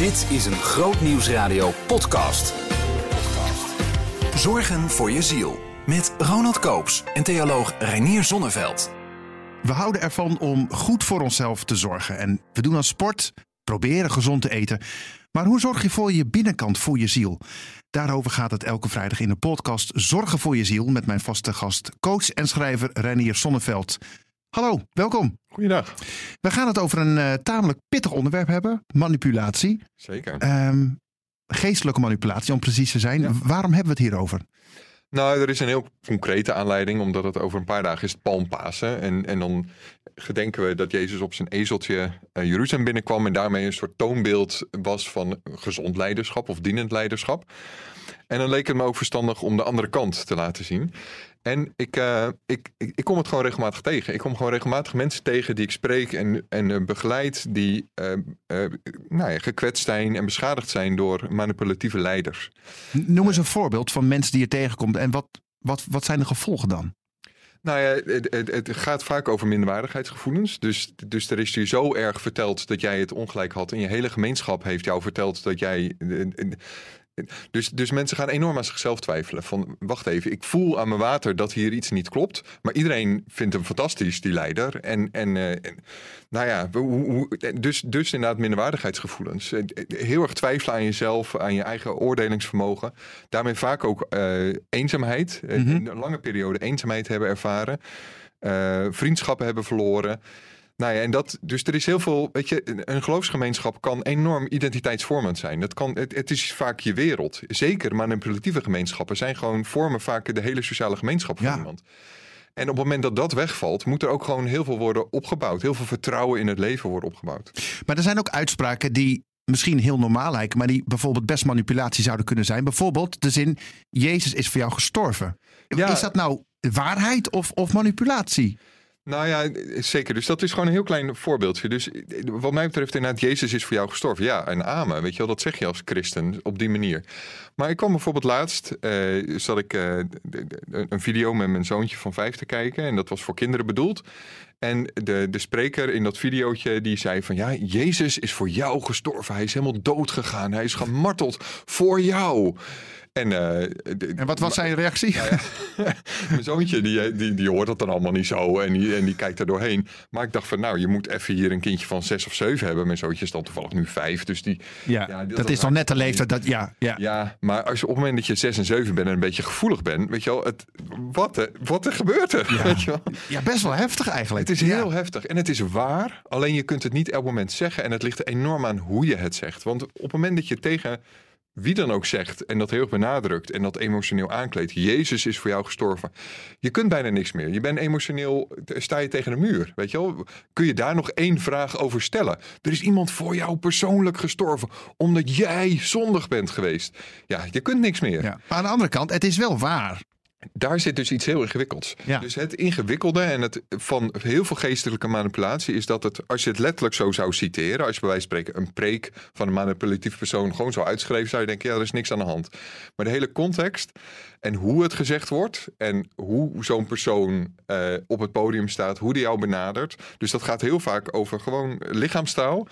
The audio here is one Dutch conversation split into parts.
Dit is een Groot Nieuwsradio podcast. Zorgen voor je ziel. Met Ronald Koops en theoloog Reinier Zonneveld. We houden ervan om goed voor onszelf te zorgen. En we doen aan sport, proberen gezond te eten. Maar hoe zorg je voor je binnenkant, voor je ziel? Daarover gaat het elke vrijdag in de podcast Zorgen voor je ziel met mijn vaste gast, coach en schrijver Renier Sonneveld. Hallo, welkom. Goeiedag. We gaan het over een uh, tamelijk pittig onderwerp hebben: manipulatie. Zeker. Um, geestelijke manipulatie, om precies te zijn. Ja. Waarom hebben we het hierover? Nou, er is een heel concrete aanleiding, omdat het over een paar dagen is Palmpasen. En, en dan gedenken we dat Jezus op zijn ezeltje uh, Jeruzalem binnenkwam en daarmee een soort toonbeeld was van gezond leiderschap of dienend leiderschap. En dan leek het me ook verstandig om de andere kant te laten zien. En ik, uh, ik, ik, ik, kom het gewoon regelmatig tegen. Ik kom gewoon regelmatig mensen tegen die ik spreek en, en uh, begeleid, die uh, nou ja, gekwetst zijn en beschadigd zijn door manipulatieve leiders. Noem eens een voorbeeld van mensen die je tegenkomt en wat, wat, wat zijn de gevolgen dan? Nou ja, het, het, het, gaat vaak over minderwaardigheidsgevoelens. Dus, dus er is je zo erg verteld dat jij het ongelijk had. En je hele gemeenschap heeft jou verteld dat jij dus, dus mensen gaan enorm aan zichzelf twijfelen. Van wacht even, ik voel aan mijn water dat hier iets niet klopt. Maar iedereen vindt hem fantastisch, die leider. En, en, en nou ja, hoe, dus, dus inderdaad minderwaardigheidsgevoelens. Eh, heel erg twijfelen aan jezelf, aan je eigen oordelingsvermogen. Daarmee vaak ook uh, eenzaamheid. Mm -hmm. Een lange periode eenzaamheid hebben ervaren. Uh, vriendschappen hebben verloren. Nou ja, en dat, dus er is heel veel, weet je, een geloofsgemeenschap kan enorm identiteitsvormend zijn. Dat kan, het, het is vaak je wereld. Zeker manipulatieve gemeenschappen zijn gewoon, vormen vaak de hele sociale gemeenschap van ja. iemand. En op het moment dat dat wegvalt, moet er ook gewoon heel veel worden opgebouwd. Heel veel vertrouwen in het leven worden opgebouwd. Maar er zijn ook uitspraken die misschien heel normaal lijken, maar die bijvoorbeeld best manipulatie zouden kunnen zijn. Bijvoorbeeld de zin: Jezus is voor jou gestorven. Ja. Is dat nou waarheid of, of manipulatie? Nou ja, zeker. Dus dat is gewoon een heel klein voorbeeldje. Dus wat mij betreft, inderdaad, Jezus is voor jou gestorven. Ja, en amen. Weet je wel, dat zeg je als christen op die manier. Maar ik kwam bijvoorbeeld laatst, uh, zat ik uh, een video met mijn zoontje van vijf te kijken. En dat was voor kinderen bedoeld. En de, de spreker in dat videootje die zei van ja, Jezus is voor jou gestorven. Hij is helemaal dood gegaan. Hij is gemarteld voor jou. En, uh, en wat was zijn reactie? Nou ja, mijn zoontje die, die, die hoort dat dan allemaal niet zo en die, en die kijkt er doorheen. Maar ik dacht van nou, je moet even hier een kindje van zes of zeven hebben. Mijn zoontje is dan toevallig nu vijf. Dus die, ja, ja dat, dat, is nog net de leeftijd. Dat, ja, ja. ja, maar als je op het moment dat je zes en zeven bent en een beetje gevoelig bent, weet je wel, het, wat, er, wat er gebeurt er? Ja. Weet je wel? ja, best wel heftig eigenlijk. Het is heel heftig en het is waar. Alleen je kunt het niet elk moment zeggen en het ligt er enorm aan hoe je het zegt. Want op het moment dat je tegen wie dan ook zegt en dat heel erg benadrukt en dat emotioneel aankleedt. Jezus is voor jou gestorven. Je kunt bijna niks meer. Je bent emotioneel, sta je tegen de muur. Weet je wel? Kun je daar nog één vraag over stellen? Er is iemand voor jou persoonlijk gestorven omdat jij zondig bent geweest. Ja, je kunt niks meer. Ja. Maar aan de andere kant, het is wel waar. Daar zit dus iets heel ingewikkelds. Ja. Dus het ingewikkelde en het van heel veel geestelijke manipulatie is dat het, als je het letterlijk zo zou citeren, als je bij wijze van spreken een preek van een manipulatieve persoon gewoon zo uitschreef, zou je denken, ja, er is niks aan de hand. Maar de hele context en hoe het gezegd wordt en hoe zo'n persoon uh, op het podium staat, hoe die jou benadert. Dus dat gaat heel vaak over gewoon lichaamstaal.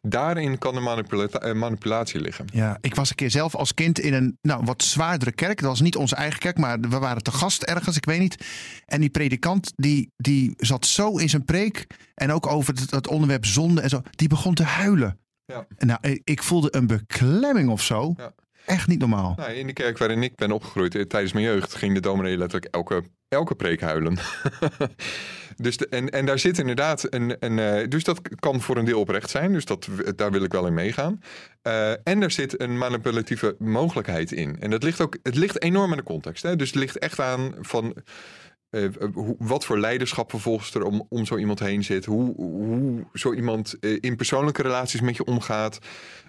Daarin kan de manipula uh, manipulatie liggen. Ja, ik was een keer zelf als kind in een nou, wat zwaardere kerk. Dat was niet onze eigen kerk, maar we waren te gast ergens, ik weet niet. En die predikant die, die zat zo in zijn preek en ook over het, het onderwerp zonde en zo. Die begon te huilen. Ja. Nou, ik voelde een beklemming of zo. Ja. Echt niet normaal. Nou, in de kerk waarin ik ben opgegroeid eh, tijdens mijn jeugd ging de dominee letterlijk elke, elke preek huilen. dus de, en, en daar zit inderdaad een. een uh, dus dat kan voor een deel oprecht zijn. Dus dat, daar wil ik wel in meegaan. En er zit een manipulatieve mogelijkheid in. En dat ligt ook. Het ligt enorm aan de context. Hè? Dus het ligt echt aan van. Uh, hoe, wat voor leiderschap vervolgens er om, om zo iemand heen zit. Hoe, hoe zo iemand uh, in persoonlijke relaties met je omgaat.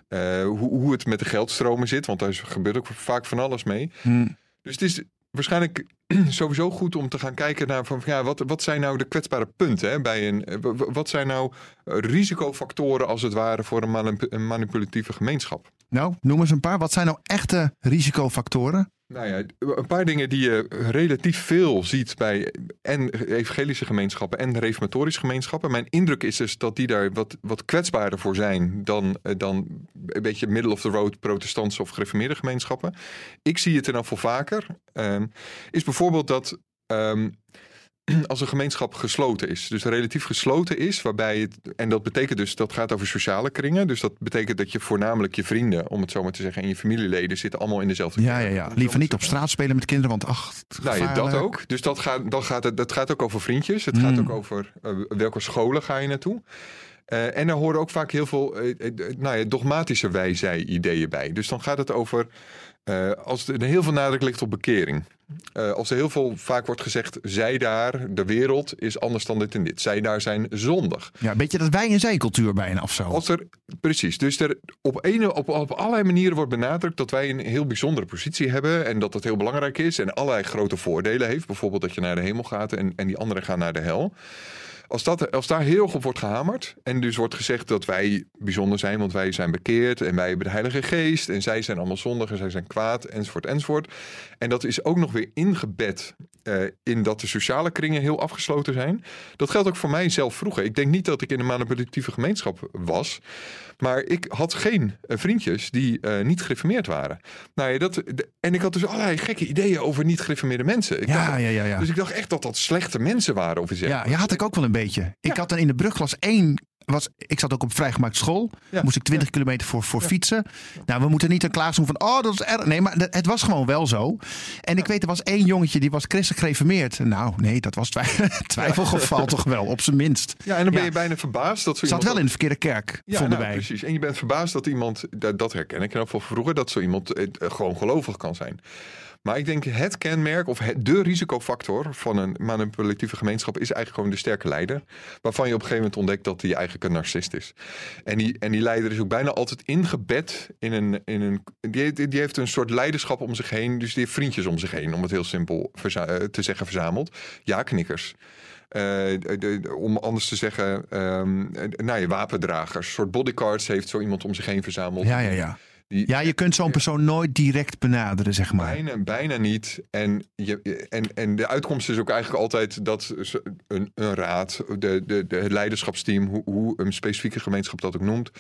Uh, hoe, hoe, het met de geldstromen zit. Want daar gebeurt ook vaak van alles mee. Hmm. Dus het is waarschijnlijk sowieso goed om te gaan kijken naar van ja, wat, wat zijn nou de kwetsbare punten hè, bij een. Wat zijn nou risicofactoren als het ware voor een, manip een manipulatieve gemeenschap? Nou, noem eens een paar. Wat zijn nou echte risicofactoren? Nou ja, een paar dingen die je relatief veel ziet bij en evangelische gemeenschappen en reformatorische gemeenschappen. Mijn indruk is dus dat die daar wat, wat kwetsbaarder voor zijn dan, eh, dan een beetje middle of the road protestantse of gereformeerde gemeenschappen. Ik zie het er dan veel vaker. Um, is bijvoorbeeld dat um, als een gemeenschap gesloten is. Dus relatief gesloten is, waarbij het. En dat betekent dus, dat gaat over sociale kringen. Dus dat betekent dat je voornamelijk je vrienden, om het zo maar te zeggen, en je familieleden zitten allemaal in dezelfde Ja, ja, ja. Liever niet op straat spelen met kinderen, want ach. Nou ja, dat ook. Dus dat gaat, dan gaat het, dat gaat ook over vriendjes. Het gaat ook over uh, welke scholen ga je naartoe. Uh, en er horen ook vaak heel veel uh, nou ja, dogmatische wijzij-ideeën bij. Dus dan gaat het over. Als er heel veel nadruk ligt op bekering. Uh, als er heel veel vaak wordt gezegd, zij daar, de wereld is anders dan dit en dit. Zij daar zijn zondig. Ja, een beetje dat wij en zij cultuur bijna of zo. Als er, precies, dus er op, ene, op, op allerlei manieren wordt benadrukt dat wij een heel bijzondere positie hebben. En dat het heel belangrijk is en allerlei grote voordelen heeft. Bijvoorbeeld dat je naar de hemel gaat en, en die anderen gaan naar de hel. Als, dat, als daar heel goed wordt gehamerd en dus wordt gezegd dat wij bijzonder zijn, want wij zijn bekeerd en wij hebben de Heilige Geest en zij zijn allemaal zondig en zij zijn kwaad, enzovoort, enzovoort. En dat is ook nog weer ingebed uh, in dat de sociale kringen heel afgesloten zijn. Dat geldt ook voor mij zelf vroeger. Ik denk niet dat ik in een manipulatieve gemeenschap was, maar ik had geen uh, vriendjes die uh, niet gereformeerd waren. Nou ja, dat, de, en ik had dus allerlei gekke ideeën over niet gereformeerde mensen. Ik ja, dacht, ja, ja, ja. Dus ik dacht echt dat dat slechte mensen waren. Of iets ja, ja, had ik ook wel een beetje. Ik had dan in de brugklas één was, ik zat ook op vrijgemaakt school. Ja. Moest ik 20 ja. kilometer voor, voor ja. fietsen. Nou, we moeten niet een klaas doen van, oh, dat is erg. Nee, maar het was gewoon wel zo. En ik weet, er was één jongetje die was christelijk gereformeerd. Nou, nee, dat was twijfel, twijfelgeval toch wel, op zijn minst. Ja, en dan ben je bijna verbaasd dat zo Zat wel in de verkeerde kerk, vonden nou, wij. precies. En je bent verbaasd dat iemand, dat, dat herken ik en van vroeger, dat zo iemand eh, gewoon gelovig kan zijn. Maar ik denk het kenmerk of de risicofactor van een manipulatieve gemeenschap is eigenlijk gewoon de sterke leider. Waarvan je op een gegeven moment ontdekt dat hij eigenlijk een narcist is. En die, en die leider is ook bijna altijd ingebed in een. In een die, die heeft een soort leiderschap om zich heen. Dus die heeft vriendjes om zich heen, om het heel simpel te zeggen, verzameld. Ja, knikkers. De, om anders te zeggen, um, nou ja, wapendragers. Een soort bodyguards heeft zo iemand om zich heen verzameld. Ja, ja, ja. Die, ja, je kunt zo'n persoon nooit direct benaderen, zeg maar. Bijna, bijna niet. En, je, en, en de uitkomst is ook eigenlijk altijd dat een, een raad, de, de, de, het leiderschapsteam, hoe, hoe een specifieke gemeenschap dat ook noemt,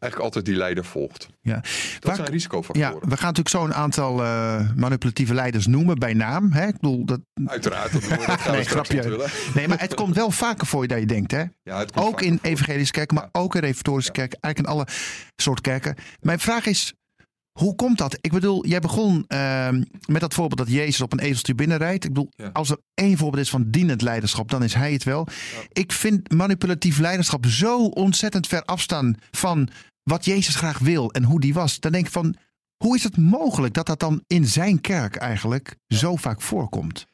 eigenlijk altijd die leider volgt. Ja. Dat Waar, zijn risicofactoren. Ja, we gaan natuurlijk zo een aantal uh, manipulatieve leiders noemen bij naam. Hè? Ik bedoel, dat... Uiteraard. Dat, dat gaan nee, grapje. Nee, maar het komt wel vaker voor je dat je denkt. Hè? Ja, het ook in evangelische kerken, maar ja. ook in reformatorische kerken. Eigenlijk in alle soort kerken. Mijn vraag is, hoe komt dat? Ik bedoel, jij begon uh, met dat voorbeeld dat Jezus op een ezeltje binnenrijdt. Ik bedoel, ja. als er één voorbeeld is van dienend leiderschap, dan is hij het wel. Ja. Ik vind manipulatief leiderschap zo ontzettend ver afstaan van wat Jezus graag wil en hoe die was. Dan denk ik van, hoe is het mogelijk dat dat dan in zijn kerk eigenlijk ja. zo vaak voorkomt?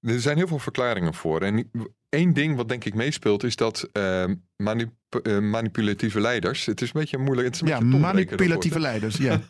Er zijn heel veel verklaringen voor. En één ding wat denk ik meespeelt is dat uh, manip uh, manipulatieve leiders. Het is een beetje moeilijk. Het is een ja, manipulatieve leiders. Ja.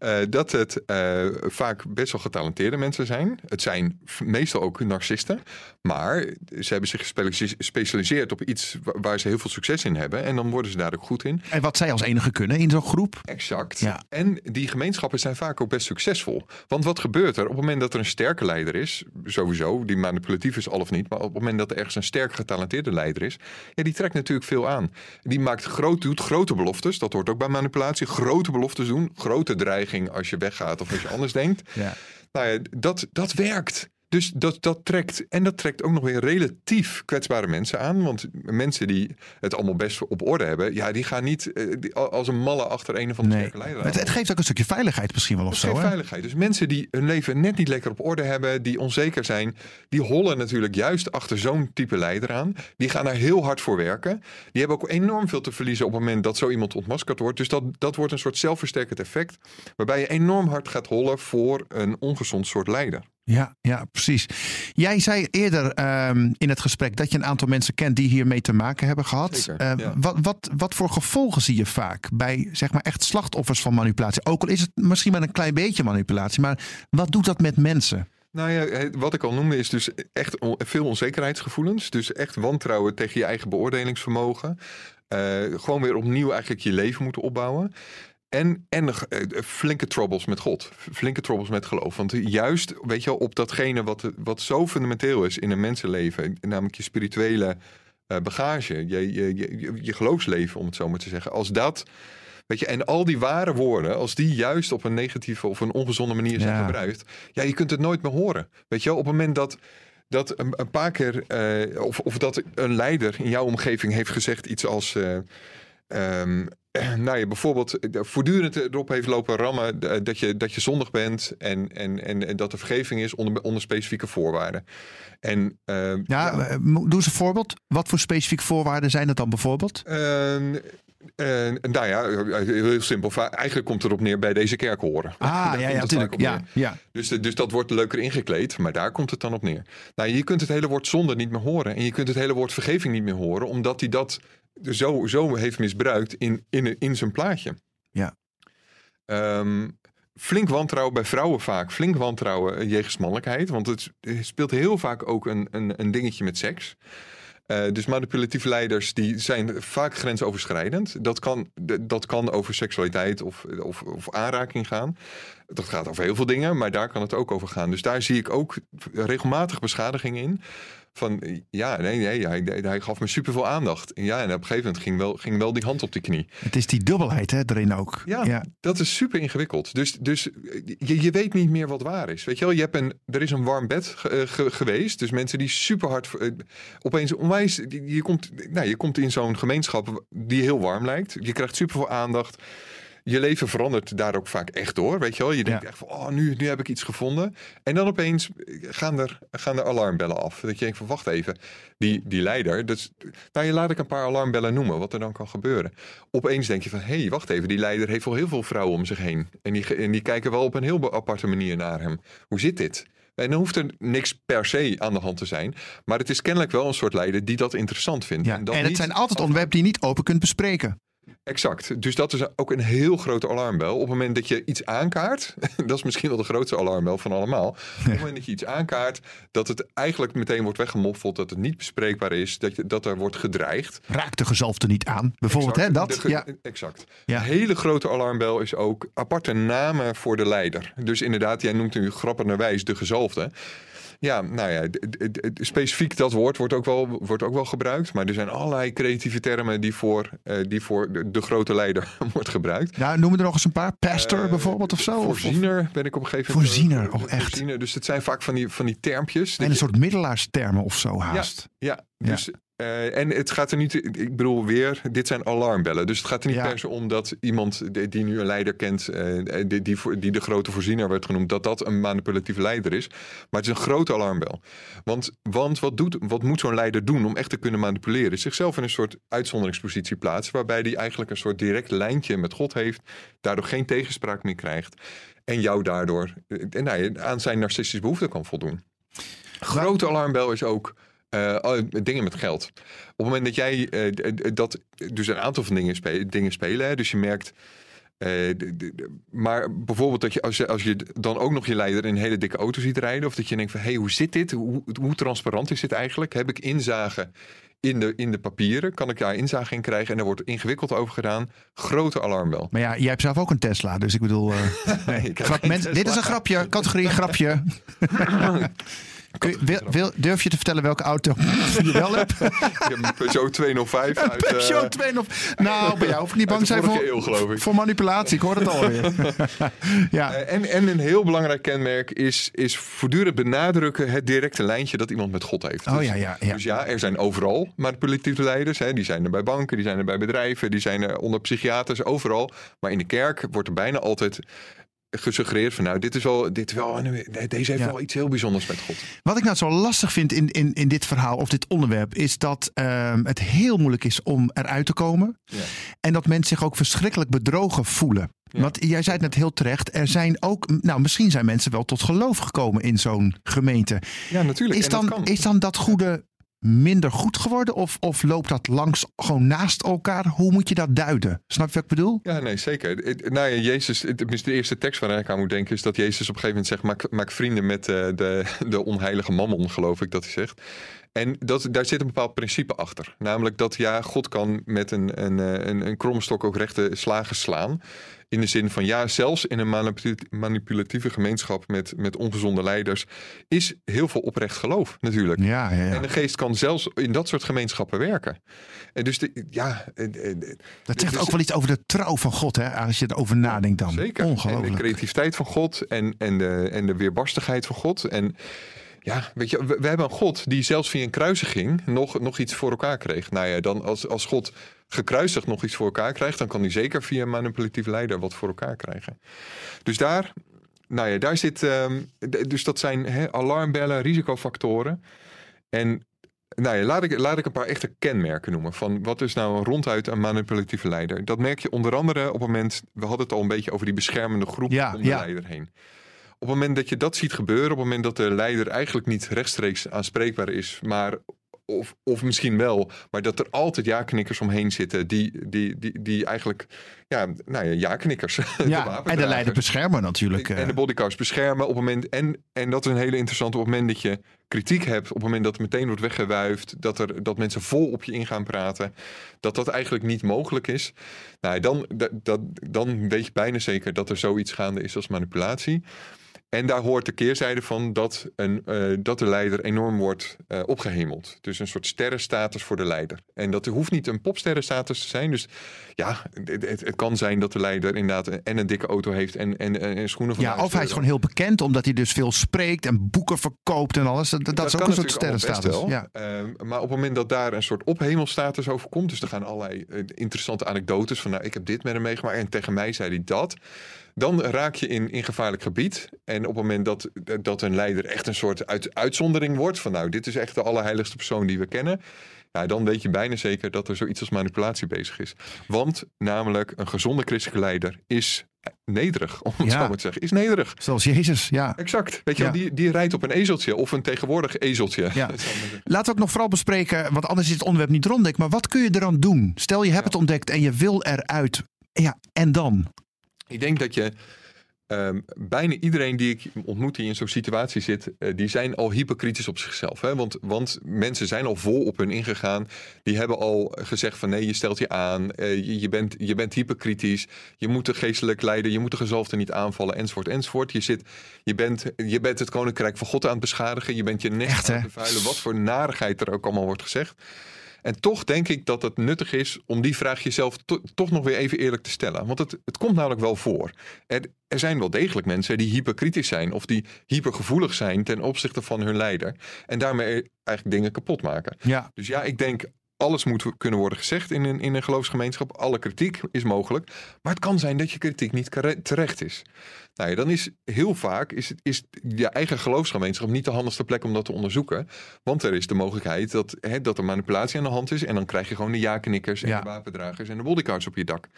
uh, dat het uh, vaak best wel getalenteerde mensen zijn. Het zijn meestal ook narcisten. Maar ze hebben zich gespecialiseerd op iets waar ze heel veel succes in hebben. En dan worden ze daar ook goed in. En wat zij als enige kunnen in zo'n groep. Exact. Ja. En die gemeenschappen zijn vaak ook best succesvol. Want wat gebeurt er op het moment dat er een sterke leider is? Sowieso, die manipulatief is al of niet. Maar op het moment dat er ergens een sterk getalenteerde leider is. Ja, die trekt natuurlijk veel aan. Die maakt groot, doet grote beloftes. Dat hoort ook bij manipulatie. Grote beloftes doen. Grote dreiging als je weggaat of als je anders denkt. Ja. Nou ja, dat, dat werkt. Dus dat, dat trekt. En dat trekt ook nog weer relatief kwetsbare mensen aan. Want mensen die het allemaal best op orde hebben, ja, die gaan niet die, als een malle achter een van de nee. leiders. Het, het, geeft ook een stukje veiligheid misschien wel of het zo. Geeft hè? veiligheid. Dus mensen die hun leven net niet lekker op orde hebben, die onzeker zijn, die hollen natuurlijk juist achter zo'n type leider aan. Die gaan daar heel hard voor werken. Die hebben ook enorm veel te verliezen op het moment dat zo iemand ontmaskerd wordt. Dus dat, dat wordt een soort zelfversterkend effect. Waarbij je enorm hard gaat hollen voor een ongezond soort leider. Ja, ja, precies. Jij zei eerder um, in het gesprek dat je een aantal mensen kent die hiermee te maken hebben gehad. Zeker, uh, ja. wat, wat, wat voor gevolgen zie je vaak bij zeg maar echt slachtoffers van manipulatie? Ook al is het misschien maar een klein beetje manipulatie, maar wat doet dat met mensen? Nou ja, wat ik al noemde is dus echt veel onzekerheidsgevoelens. Dus echt wantrouwen tegen je eigen beoordelingsvermogen. Uh, gewoon weer opnieuw eigenlijk je leven moeten opbouwen. En, en uh, flinke troubles met God. Flinke troubles met geloof. Want juist, weet je wel, op datgene wat, wat zo fundamenteel is in een mensenleven, namelijk je spirituele uh, bagage, je, je, je, je geloofsleven, om het zo maar te zeggen. Als dat, weet je, en al die ware woorden, als die juist op een negatieve of een ongezonde manier zijn Ja. gebruikt, ja, je kunt het nooit meer horen. Weet je wel, op het moment dat dat een, een paar keer, eh, of, of dat een leider in jouw omgeving heeft gezegd iets als. eh, ehm, nou ja, bijvoorbeeld eh, voortdurend erop heeft lopen rammen eh, dat je, dat je zondig bent en, en, en, en dat er vergeving is onder, onder specifieke voorwaarden. En eh, Ja, eh, mo- doe eens een voorbeeld. Wat voor specifieke voorwaarden zijn dat dan bijvoorbeeld? Ehm, eh, nou ja, heel simpel. Eigenlijk komt het erop neer bij deze kerk horen. Ah, Daar ja, ja, natuurlijk. Ja, ja. Dus, dus dat wordt leuker ingekleed, maar daar komt het dan op neer. Nou, je kunt het hele woord zonde niet meer horen. En je kunt het hele woord vergeving niet meer horen, omdat hij dat zo, zo heeft misbruikt in, in, in zijn plaatje. Ja. Ehm, flink wantrouwen bij vrouwen vaak. Flink wantrouwen eh, jegens mannelijkheid. Want het speelt heel vaak ook een, een, een dingetje met seks. Eh, dus manipulatieve leiders die zijn vaak grensoverschrijdend. Dat kan, dat kan over seksualiteit of, of, of aanraking gaan. Dat gaat over heel veel dingen, maar daar kan het ook over gaan. Dus daar zie ik ook regelmatig beschadigingen in. Van ja, nee, nee, hij, hij gaf me superveel aandacht. En ja, en op een gegeven moment ging wel, ging wel die hand op die knie. Het is die dubbelheid hè, erin ook. Ja, dat is super ingewikkeld. Dus, dus je, je weet niet meer wat waar is. Weet je wel, je hebt een, er is een warm bed ge- eh, ge- geweest. Dus mensen die super hard eh, opeens onwijs. Je komt, nou, je komt in zo'n gemeenschap die heel warm lijkt. Je krijgt super veel aandacht. Je leven verandert daar ook vaak echt door. Weet je wel, je denkt Ja. echt van, oh, nu, nu heb ik iets gevonden. En dan opeens gaan er, gaan er alarmbellen af. Dat je denkt van, wacht even. Die, die leider, dat is, nou, je laat ik een paar alarmbellen noemen, wat er dan kan gebeuren. Opeens denk je van, hé, hey, wacht even. Die leider heeft wel heel veel vrouwen om zich heen. En die, en die kijken wel op een heel aparte manier naar hem. Hoe zit dit? En dan hoeft er niks per se aan de hand te zijn. Maar het is kennelijk wel een soort leider die dat interessant vindt. Ja. dat En het niet zijn altijd onderwerpen die je niet open kunt bespreken. Exact. Dus dat is ook een heel grote alarmbel. Op het moment dat je iets aankaart, dat is misschien wel de grootste alarmbel van allemaal. Op het moment dat je iets aankaart, dat het eigenlijk meteen wordt weggemoffeld, dat het niet bespreekbaar is, dat, je, dat er wordt gedreigd. Raak de gezalfde niet aan. Bijvoorbeeld hè, Exact. dat. De ge- Ja. Exact. Ja. Een hele grote alarmbel is ook aparte namen voor de leider. Dus inderdaad, jij noemt nu grappenderwijs de gezalfde. Ja, nou ja, specifiek dat woord wordt ook, wel, wordt ook wel gebruikt. Maar er zijn allerlei creatieve termen die voor, eh, die voor de, de grote leider wordt gebruikt. Nou, noem er nog eens een paar. Pastor Eh, bijvoorbeeld of zo. Of- of- Voorziener ben ik op een gegeven moment. Voorziener, eh, oh, echt? Voorziener. Dus het zijn vaak van die, van die termpjes. en een soort middelaarstermen of zo haast. ja, Ja. dus, eh, en het gaat er niet, ik bedoel weer, dit zijn alarmbellen. Dus het gaat er niet Ja. per se om dat iemand die, die nu een leider kent, eh, die, die, die de grote voorziener werd genoemd, dat dat een manipulatieve leider is. Maar het is een grote alarmbel. Want, want wat, doet, wat moet zo'n leider doen om echt te kunnen manipuleren? Zichzelf in een soort uitzonderingspositie plaatsen, waarbij hij eigenlijk een soort direct lijntje met God heeft, daardoor geen tegenspraak meer krijgt. En jou daardoor eh, nou aan zijn narcistische behoeften kan voldoen. Grote alarmbel is ook eh, oh, dingen met geld. Op het moment dat jij eh, dat dus een aantal van dingen, spe- dingen spelen, hè, dus je merkt. eh, maar bijvoorbeeld dat je als, je als je dan ook nog je leider in een hele dikke auto ziet rijden, of dat je denkt van hé, hey, hoe zit dit? Hoe, hoe transparant is dit eigenlijk? Heb ik inzage in de, in de papieren? Kan ik daar inzage in krijgen? En daar wordt ingewikkeld over gedaan. Grote alarmbel. Maar ja, jij hebt zelf ook een Tesla. Dus ik bedoel. nee. ik dit is een grapje. Categorie grapje. Kun je- wil, wil- durf je te vertellen welke auto je wel hebt? Ik heb een Peugeot 205 uit, eh, Peugeot 2 of... Nou, bij jou hoef ik niet bang uit zijn voor, eeuw, geloof ik. voor manipulatie. Ik hoor het alweer. ja. Eh, En, en een heel belangrijk kenmerk is, is voortdurend benadrukken het directe lijntje dat iemand met God heeft. Oh Dus- ja, ja, ja. Dus ja, er zijn overal manipulatieve leiders. Hè. Die zijn er bij banken, die zijn er bij bedrijven, die zijn er onder psychiaters, overal. Maar in de kerk wordt er bijna altijd gesuggereerd van nou, dit is wel, dit wel deze heeft Ja. wel iets heel bijzonders met God. Wat ik nou zo lastig vind in, in, in dit verhaal of dit onderwerp, is dat ehm, het heel moeilijk is om eruit te komen. Ja. En dat mensen zich ook verschrikkelijk bedrogen voelen. Ja. Want jij zei het net heel terecht, er zijn ook, nou misschien zijn mensen wel tot geloof gekomen in zo'n gemeente. Ja, natuurlijk. Is dan, is dan dat goede minder goed geworden of, of loopt dat langs gewoon naast elkaar? Hoe moet je dat duiden? Snap je wat ik bedoel? Ja, nee, zeker. Nou ja, Jezus, de eerste tekst waar ik aan moet denken is dat Jezus op een gegeven moment zegt, maak, maak vrienden met eh, de, de onheilige mammon, geloof ik dat hij zegt. En dat, daar zit een bepaald principe achter. Namelijk dat ja, God kan met een, een, eh, een, een kromme stok ook rechte slagen slaan. In de zin van ja, zelfs in een manipulatieve gemeenschap met, met ongezonde leiders is heel veel oprecht geloof natuurlijk. Ja, ja, ja. En de geest kan zelfs in dat soort gemeenschappen werken. En dus de, ja. Dat zegt ook wel iets over de trouw van God, hè? Als je erover nadenkt dan. Zeker. Ongelooflijk. En de creativiteit van God en, en, de, en de weerbarstigheid van God. En ja, weet je, we, we, hebben een God die zelfs via een kruisiging nog, nog iets voor elkaar kreeg. Nou ja, dan als, als God gekruisigd nog iets voor elkaar krijgt, dan kan hij zeker via een manipulatieve leider wat voor elkaar krijgen. Dus daar, nou ja, daar zit, um, dus dat zijn he, alarmbellen, risicofactoren. En nou ja, laat ik, laat ik een paar echte kenmerken noemen. Van wat is nou ronduit een manipulatieve leider? Dat merk je onder andere op het moment. We hadden het al een beetje over die beschermende groep Ja, om de ja. leider heen. Op het moment dat je dat ziet gebeuren, op het moment dat de leider eigenlijk niet rechtstreeks aanspreekbaar is, maar of, of misschien wel, maar dat er altijd ja-knikkers omheen zitten die, die, die, die eigenlijk, ja, nou ja, ja-knikkers. de Ja, en de leider beschermen natuurlijk. eh. En de bodyguards beschermen op het moment. En, en dat is een hele interessante. Op het moment dat je kritiek hebt. Op het moment dat het meteen wordt weggewuifd. Dat, er, dat mensen vol op je in gaan praten. Dat dat eigenlijk niet mogelijk is. Nou, dan, dat, dan weet je bijna zeker dat er zoiets gaande is als manipulatie. En daar hoort de keerzijde van dat, een, eh, dat de leider enorm wordt eh, opgehemeld. Dus een soort sterrenstatus voor de leider. En dat hoeft niet een popsterrenstatus te zijn. Dus ja, het, kan zijn dat de leider inderdaad en een dikke auto heeft en, en, en schoenen van ja, 1000 of hij is gewoon heel bekend omdat hij dus veel spreekt en boeken verkoopt en alles. Dat, dat, is ook een soort sterrenstatus. Ja. Ehm, maar op het moment dat daar een soort ophemelstatus over komt, dus er gaan allerlei eh, interessante anekdotes van, nou, ik heb dit met hem meegemaakt en tegen mij zei hij dat. Dan raak je in, in gevaarlijk gebied. En op het moment dat, dat een leider echt een soort uit, uitzondering wordt, van nou, dit is echt de allerheiligste persoon die we kennen. Ja, dan weet je bijna zeker dat er zoiets als manipulatie bezig is. Want namelijk een gezonde christelijke leider is nederig, om het Ja. zo maar te zeggen. Is nederig. Zoals Jezus, ja. Exact. Weet je, Ja. wel, die, die rijdt op een ezeltje of een tegenwoordig ezeltje. Ja. Laten we ook nog vooral bespreken, want anders is het onderwerp niet rond. Maar wat kun je eraan doen? Stel je hebt het ontdekt en je wil eruit. Ja, en dan? Ik denk dat je ehm, bijna iedereen die ik ontmoet die in zo'n situatie zit, eh, die zijn al hyperkritisch op zichzelf. Hè? Want, want mensen zijn al vol op hun ingegaan. Die hebben al gezegd van nee, je stelt je aan, eh, je, je, bent, je bent hyperkritisch, je moet de geestelijk leider, je moet de gezalfde niet aanvallen, enzovoort, enzovoort. Je, zit, je, bent, je bent het koninkrijk van God aan het beschadigen, je bent je Echt, aan het bevuilen, wat voor narigheid er ook allemaal wordt gezegd. En toch denk ik dat het nuttig is om die vraag jezelf to- toch nog weer even eerlijk te stellen. Want het, het komt namelijk wel voor. Er, er zijn wel degelijk mensen die hyperkritisch zijn of die hypergevoelig zijn ten opzichte van hun leider. En daarmee eigenlijk dingen kapot maken. Ja, Dus ja, ik denk alles moet kunnen worden gezegd in een, in een geloofsgemeenschap. Alle kritiek is mogelijk. Maar het kan zijn dat je kritiek niet terecht is. Nou ja, dan is heel vaak is, is je eigen geloofsgemeenschap niet de handigste plek om dat te onderzoeken. Want er is de mogelijkheid dat, hè, dat er manipulatie aan de hand is. En dan krijg je gewoon de ja-knikkers en Ja. de wapendragers en de bodyguards op je dak.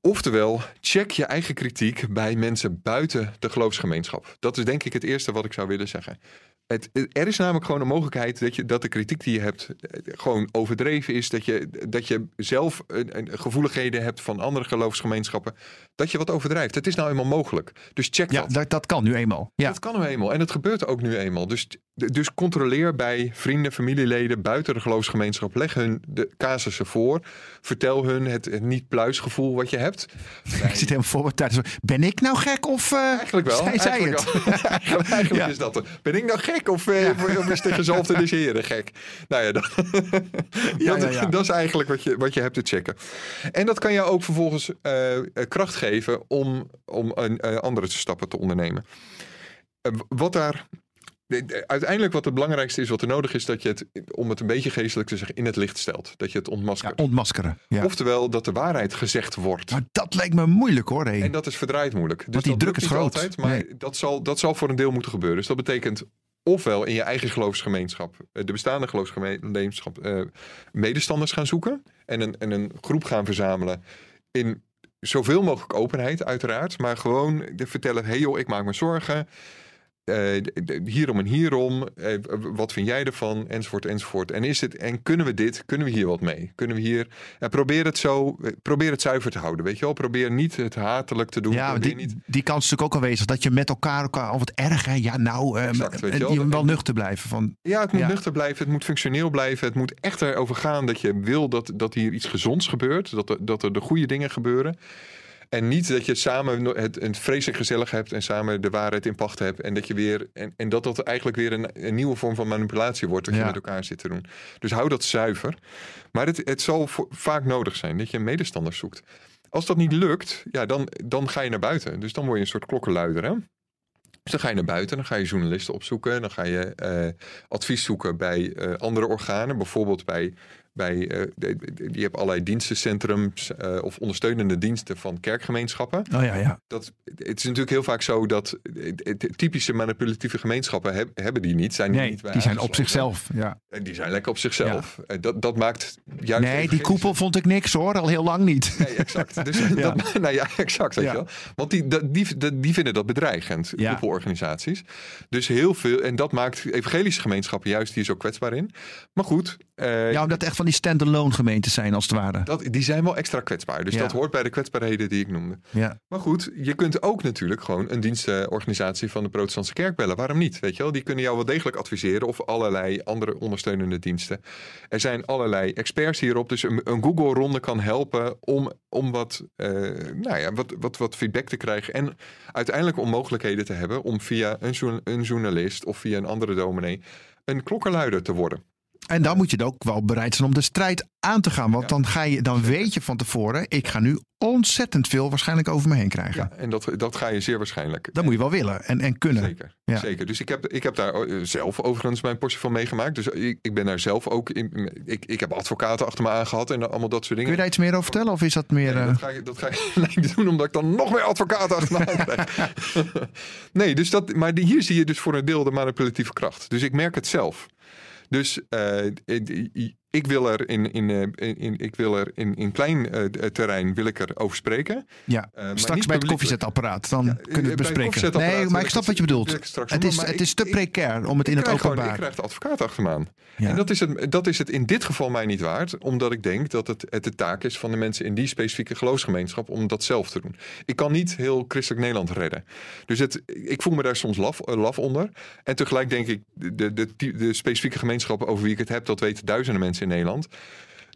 Oftewel, check je eigen kritiek bij mensen buiten de geloofsgemeenschap. Dat is denk ik het eerste wat ik zou willen zeggen. Het, er is namelijk gewoon een mogelijkheid dat, je, dat de kritiek die je hebt eh, gewoon overdreven is. Dat je, dat je zelf gevoeligheden hebt van andere geloofsgemeenschappen. Dat je wat overdrijft. Het is nou eenmaal mogelijk. Dus check ja dat. dat, dat kan nu eenmaal. Ja. Dat kan nu eenmaal. En het gebeurt ook nu eenmaal. Dus, dus controleer bij vrienden, familieleden buiten de geloofsgemeenschap. Leg hun de casussen voor. Vertel hun het, het niet-pluisgevoel wat je hebt. Ik zit helemaal voor tijdens. Ben ik nou gek of eh Eigenlijk wel. zij zei eigenlijk het? wel. eigenlijk eigenlijk Ja. is dat er. Ben ik nou gek of, eh, of is de gezalfde des heren gek? Nou ja, dat, Ja, dat, ja, ja. dat is eigenlijk wat je, wat je hebt te checken. En dat kan jou ook vervolgens eh, kracht geven om, om een, andere stappen te ondernemen. Wat daar... de- de- Uiteindelijk wat het belangrijkste is, wat er nodig is, dat je het, om het een beetje geestelijk te zeggen, in het licht stelt. Dat je het Ja, ontmaskert. ontmaskeren. Ja. Oftewel, dat de waarheid gezegd wordt. Maar dat lijkt me moeilijk hoor. En dat is verdraaid moeilijk. Dus Want die dat druk is groot. Altijd, maar Nee. dat, zal, dat zal voor een deel moeten gebeuren. Dus dat betekent ofwel in je eigen geloofsgemeenschap, eh, de bestaande geloofsgemeenschap, eh, medestanders gaan zoeken. En een, en een groep gaan verzamelen in zoveel mogelijk openheid, uiteraard. Maar gewoon de vertellen: hé hey joh, ik maak me zorgen. D- hierom en hierom. eh, wat vind jij ervan? Enzovoort, enzovoort. En, is het, en kunnen we dit? Kunnen we hier wat mee? Kunnen we hier... En probeer het zo... eh, Probeer het zuiver te houden, weet je wel? Probeer niet het hatelijk te doen. Ja, die, niet... die kans is natuurlijk ook aanwezig. Dat je met elkaar, elkaar al wat erg, hè? Ja, nou, Exact, weet je wel. nuchter blijven. Van, Ja, het moet Ja. nuchter blijven. Het moet functioneel blijven. Het moet echt erover gaan dat je wil dat, dat hier iets gezonds gebeurt. Dat er, dat er de goede dingen gebeuren. En niet dat je samen het, het vreselijk gezellig hebt en samen de waarheid in pacht hebt. En dat je weer. En, en dat dat eigenlijk weer een, een nieuwe vorm van manipulatie wordt. Dat je met elkaar zit te doen. Dus hou dat zuiver. Maar het, het zal voor- vaak nodig zijn dat je medestanders zoekt. Als dat niet lukt, ja, dan, dan ga je naar buiten. Dus dan word je een soort klokkenluider. Hè? Dus dan ga je naar buiten, dan ga je journalisten opzoeken, dan ga je eh, advies zoeken bij eh, andere organen, bijvoorbeeld bij, bij eh, je hebt allerlei dienstencentrums eh, of ondersteunende diensten van kerkgemeenschappen. oh ja, ja. Dat, het is natuurlijk heel vaak zo dat het- typische manipulatieve gemeenschappen heb- hebben die niet, zijn die Nee, niet bij die zijn op zichzelf. Ja. En die zijn lekker op zichzelf. Dat, dat maakt juist. Nee, die koepel vond ik niks hoor, al heel lang niet. Nee, exact. Dus Ja. dat, nou ja, exact. Weet Ja. je wel. Want die, die, die vinden dat bedreigend, Ja. koepelorganisaties. Dus heel veel, en dat maakt evangelische gemeenschappen juist hier zo kwetsbaar in. Maar goed, eh, Ja, omdat het echt van die stand-alone gemeentes zijn als het ware. dat, die zijn wel extra kwetsbaar. Dus Ja. dat hoort bij de kwetsbaarheden die ik noemde. Ja. Maar goed, je kunt ook natuurlijk gewoon een dienstenorganisatie van de protestantse kerk bellen. Waarom niet? Weet je wel? Die kunnen jou wel degelijk adviseren of allerlei andere ondersteunende diensten. Er zijn allerlei experts hierop. Dus een, een Google-ronde kan helpen om, om wat, eh, nou ja, wat, wat, wat feedback te krijgen. En uiteindelijk om mogelijkheden te hebben om via een, een journalist of via een andere dominee een klokkenluider te worden. En dan moet je ook wel bereid zijn om de strijd aan te gaan. Want Ja. dan, ga je, dan weet je van tevoren, ik ga nu ontzettend veel waarschijnlijk over me heen krijgen. Ja, en dat, dat ga je zeer waarschijnlijk. Dat moet je wel willen en, en kunnen. Zeker, Ja. zeker. Dus ik heb, ik heb daar eh, zelf overigens mijn portie van meegemaakt. Dus ik, ik ben daar zelf ook in. Ik, ik heb advocaten achter me aangehad en allemaal dat soort Kun je dingen. daar iets meer over vertellen? Of is dat meer... Nee, eh, dat, ga ik, dat ga ik doen, omdat ik dan nog meer advocaten achter me aan krijg. nee, dus dat, maar hier zie je dus voor een deel de manipulatieve kracht. Dus ik merk het zelf. Dus eh, ik- wil er in, in, eh, in, in- ik wil er in, in klein eh, terrein wil ik er over spreken. ja, Eh, straks bij het koffiezetapparaat. Dan Ja, kunnen we het bespreken. Nee, maar ik snap wat je bedoelt. straks Het is, maar het is te precair om het in het krijg gewoon- openbaar... ik krijg de advocaat achter me aan. Ja. En dat is, het, dat is het in dit geval mij niet waard. Omdat ik denk dat het, het de taak is van de mensen in die specifieke geloofsgemeenschap om dat zelf te doen. Ik kan niet heel christelijk Nederland redden. Dus het, ik voel me daar soms laf, eh, laf onder. En tegelijk denk ik, de, de, de, de specifieke gemeenschappen over wie ik het heb, dat weten duizenden mensen in Nederland.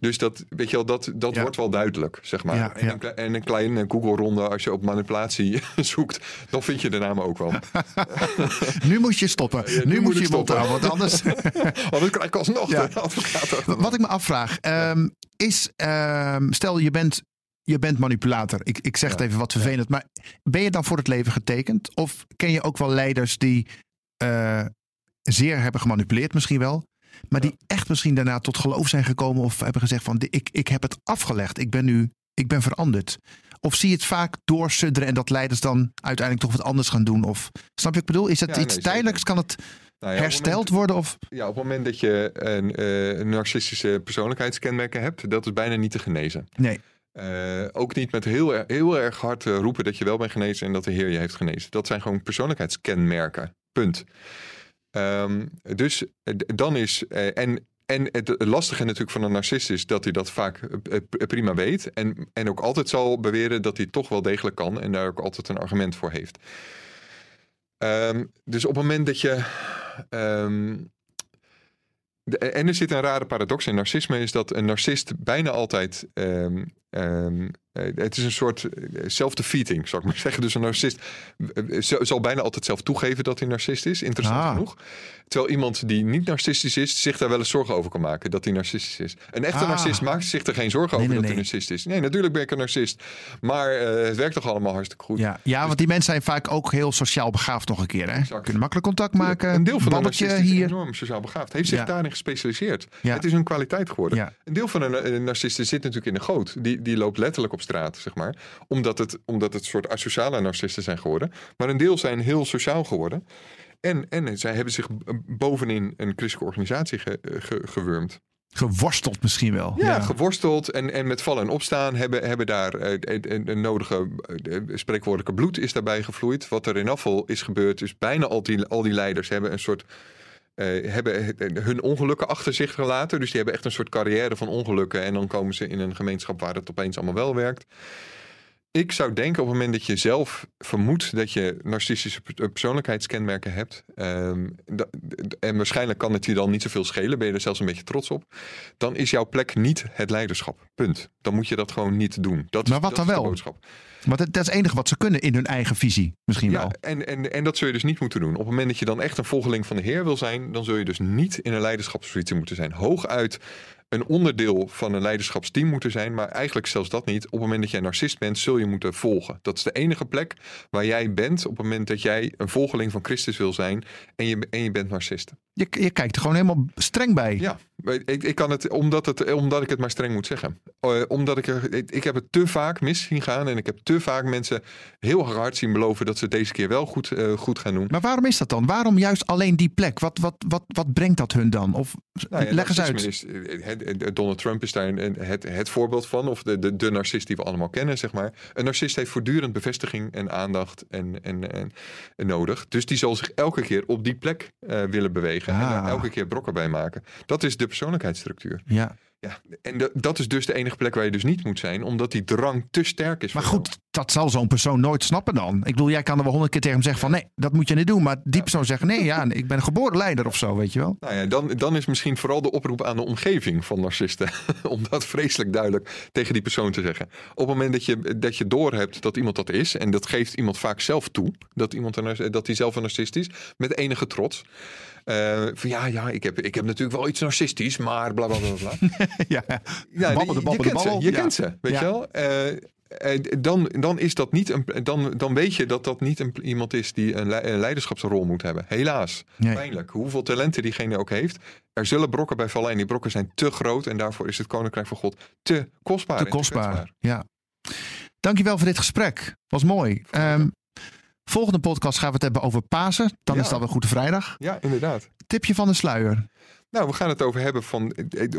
Dus dat, weet je wel, dat, dat Ja. wordt wel duidelijk, zeg maar. Ja, En, een, en een kleine Google-ronde, als je op manipulatie zoekt, dan vind je de naam ook wel. Nu moet je stoppen. Nu, moet je stoppen. Want anders... Want dan krijg ik alsnog de advocaat. Wat ik me afvraag, ehm, is, ehm, stel je bent, je bent manipulator. Ik, ik zeg het even wat vervelend, maar ben je dan voor het leven getekend? Of ken je ook wel leiders die eh, zeer hebben gemanipuleerd misschien wel, maar die echt misschien daarna tot geloof zijn gekomen of hebben gezegd van ik, ik heb het afgelegd, ik ben nu, ik ben veranderd. Of zie je het vaak doorsudderen en dat leiders dan uiteindelijk toch wat anders gaan doen? Of snap je wat ik bedoel? Is Ja, iets nee, tijdelijks? Kan het Nou ja, hersteld moment- worden? Of Ja, op het moment dat je een, eh, een narcistische persoonlijkheidskenmerken hebt, dat is bijna niet te genezen. nee? Eh, ook niet met heel, heel erg hard eh, roepen dat je wel bent genezen en dat de Heer je heeft genezen. Dat zijn gewoon persoonlijkheidskenmerken. Punt. Ehm, dus eh, dan is. eh, en, en het lastige natuurlijk van een narcist is dat hij dat vaak eh, prima weet. En, en ook altijd zal beweren dat hij toch wel degelijk kan. En daar ook altijd een argument voor heeft. Ehm, dus op het moment dat je. ehm, en er zit een rare paradox in narcisme, is dat een narcist bijna altijd. Het is een soort eh, self-defeating, zou ik maar zeggen. Dus een narcist eh, zal bijna altijd zelf toegeven dat hij narcist is, interessant Ah. genoeg. Terwijl iemand die niet narcistisch is, zich daar wel eens zorgen over kan maken dat hij narcistisch is. Een echte Ah. narcist maakt zich er geen zorgen Nee, over nee, dat hij narcist is. Nee, natuurlijk ben ik een narcist. Maar eh, het werkt toch allemaal hartstikke goed. Ja, ja want die mensen zijn vaak ook heel sociaal begaafd nog een keer. Hè? Exact. Kunnen makkelijk contact maken. Een deel van de narcist is hier. enorm sociaal begaafd. Heeft zich Ja. daarin gespecialiseerd. Ja. Het is een kwaliteit geworden. Een deel van een, een narcist zit natuurlijk in de goot. Die, die loopt letterlijk op straat, zeg maar. Omdat het, omdat het soort asociale narcisten zijn geworden. Maar een deel zijn heel sociaal geworden. En, en zij hebben zich bovenin een christelijke organisatie ge, ge- gewurmd. Geworsteld misschien wel. Ja, geworsteld en, en met vallen en opstaan hebben, hebben daar uh, een, een, nodige spreekwoordelijke bloed is daarbij gevloeid. Wat er in afval is gebeurd, dus bijna al die, al die leiders hebben een soort uh, hebben hun ongelukken achter zich gelaten. Dus die hebben echt een soort carrière van ongelukken. En dan komen ze in een gemeenschap waar het opeens allemaal wel werkt. Ik zou denken op het moment dat je zelf vermoedt dat je narcistische persoonlijkheidskenmerken hebt. Um, en waarschijnlijk kan het je dan niet zoveel schelen, ben je er zelfs een beetje trots op. Dan is jouw plek niet het leiderschap. Punt. Dan moet je dat gewoon niet doen. Dat maar wat dat dan is wel? De boodschap. Want dat, dat is het enige wat ze kunnen in hun eigen visie, misschien Ja, wel. en, en, en dat zul je dus niet moeten doen. Op het moment dat je dan echt een volgeling van de Heer wil zijn, dan zul je dus niet in een leiderschapspositie moeten zijn. Hooguit een onderdeel van een leiderschapsteam moeten zijn, maar eigenlijk zelfs dat niet. Op het moment dat jij narcist bent, zul je moeten volgen. Dat is de enige plek waar jij bent op het moment dat jij een volgeling van Christus wil zijn en je, en je bent narcist. Je, je kijkt er gewoon helemaal streng bij. Ja, ik, ik kan het omdat, het omdat ik het maar streng moet zeggen. Uh, omdat ik er, ik, ik heb het te vaak mis zien gaan en ik heb te vaak mensen heel hard zien beloven dat ze het deze keer wel goed, uh, goed gaan doen. Maar waarom is dat dan? Waarom juist alleen die plek? Wat, wat, wat, wat brengt dat hun dan? Of nou ja, leg eens uit. Is, het, Donald Trump is daar een, het, het voorbeeld van, of de, de, de narcist die we allemaal kennen, zeg maar. Een narcist heeft voortdurend bevestiging en aandacht en, en, en, en nodig. Dus die zal zich elke keer op die plek uh, willen bewegen. Ah. En elke keer brokken bij maken. Dat is de persoonlijkheidsstructuur. Ja. Ja, en dat is dus de enige plek waar je dus niet moet zijn, omdat die drang te sterk is. Maar goed. Dat zal zo'n persoon nooit snappen dan. Ik bedoel, jij kan er wel honderd keer tegen hem zeggen van nee, dat moet je niet doen. Maar die persoon zegt nee, ja, ik ben geboren leider of zo, weet je wel. Nou ja, dan, dan is misschien vooral de oproep aan de omgeving van narcisten. om dat vreselijk duidelijk tegen die persoon te zeggen. Op het moment dat je, dat je doorhebt dat iemand dat is, en dat geeft iemand vaak zelf toe, dat, iemand een, dat hij zelf een narcist is, met enige trots. Uh, van ja, ja, ik heb, ik heb natuurlijk wel iets narcistisch, maar bla bla bla. bla. ja, ja je, babbel, je kent ze, je ja. kent ze, weet Ja. je wel. Uh, dan, dan is dat niet een, dan, dan weet je dat dat niet een, iemand is die een, le een leiderschapsrol moet hebben. Helaas. Nee. Pijnlijk. Hoeveel talenten diegene ook heeft. Er zullen brokken bij vallen en die brokken zijn te groot. En daarvoor is het Koninkrijk van God te kostbaar. Te kostbaar. Ja. Dankjewel voor dit gesprek. Was mooi. Um, volgende podcast gaan we het hebben over Pasen. Dan Ja. is dat een Goede Vrijdag. Ja, inderdaad. Tipje van de sluier. Nou, we gaan het over hebben van eh, eh,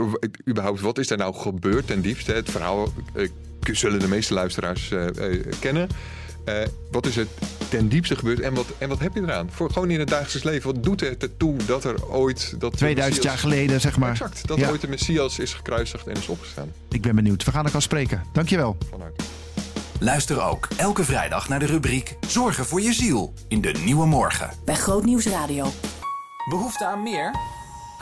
überhaupt wat is er nou gebeurd ten diepste. Het verhaal eh, zullen de meeste luisteraars eh, eh, kennen. Eh, wat is er ten diepste gebeurd en wat, en wat heb je eraan? Voor gewoon in het dagelijks leven. Wat doet het ertoe dat er ooit... Dat de 2000 jaar geleden, zeg maar. Exact, dat Ja. ooit de Messias is gekruisigd en is opgestaan. Ik ben benieuwd. We gaan elkaar spreken. Dankjewel. Vanuit. Luister ook elke vrijdag naar de rubriek Zorgen voor je ziel in de Nieuwe Morgen. bij Grootnieuws Radio. Behoefte aan meer?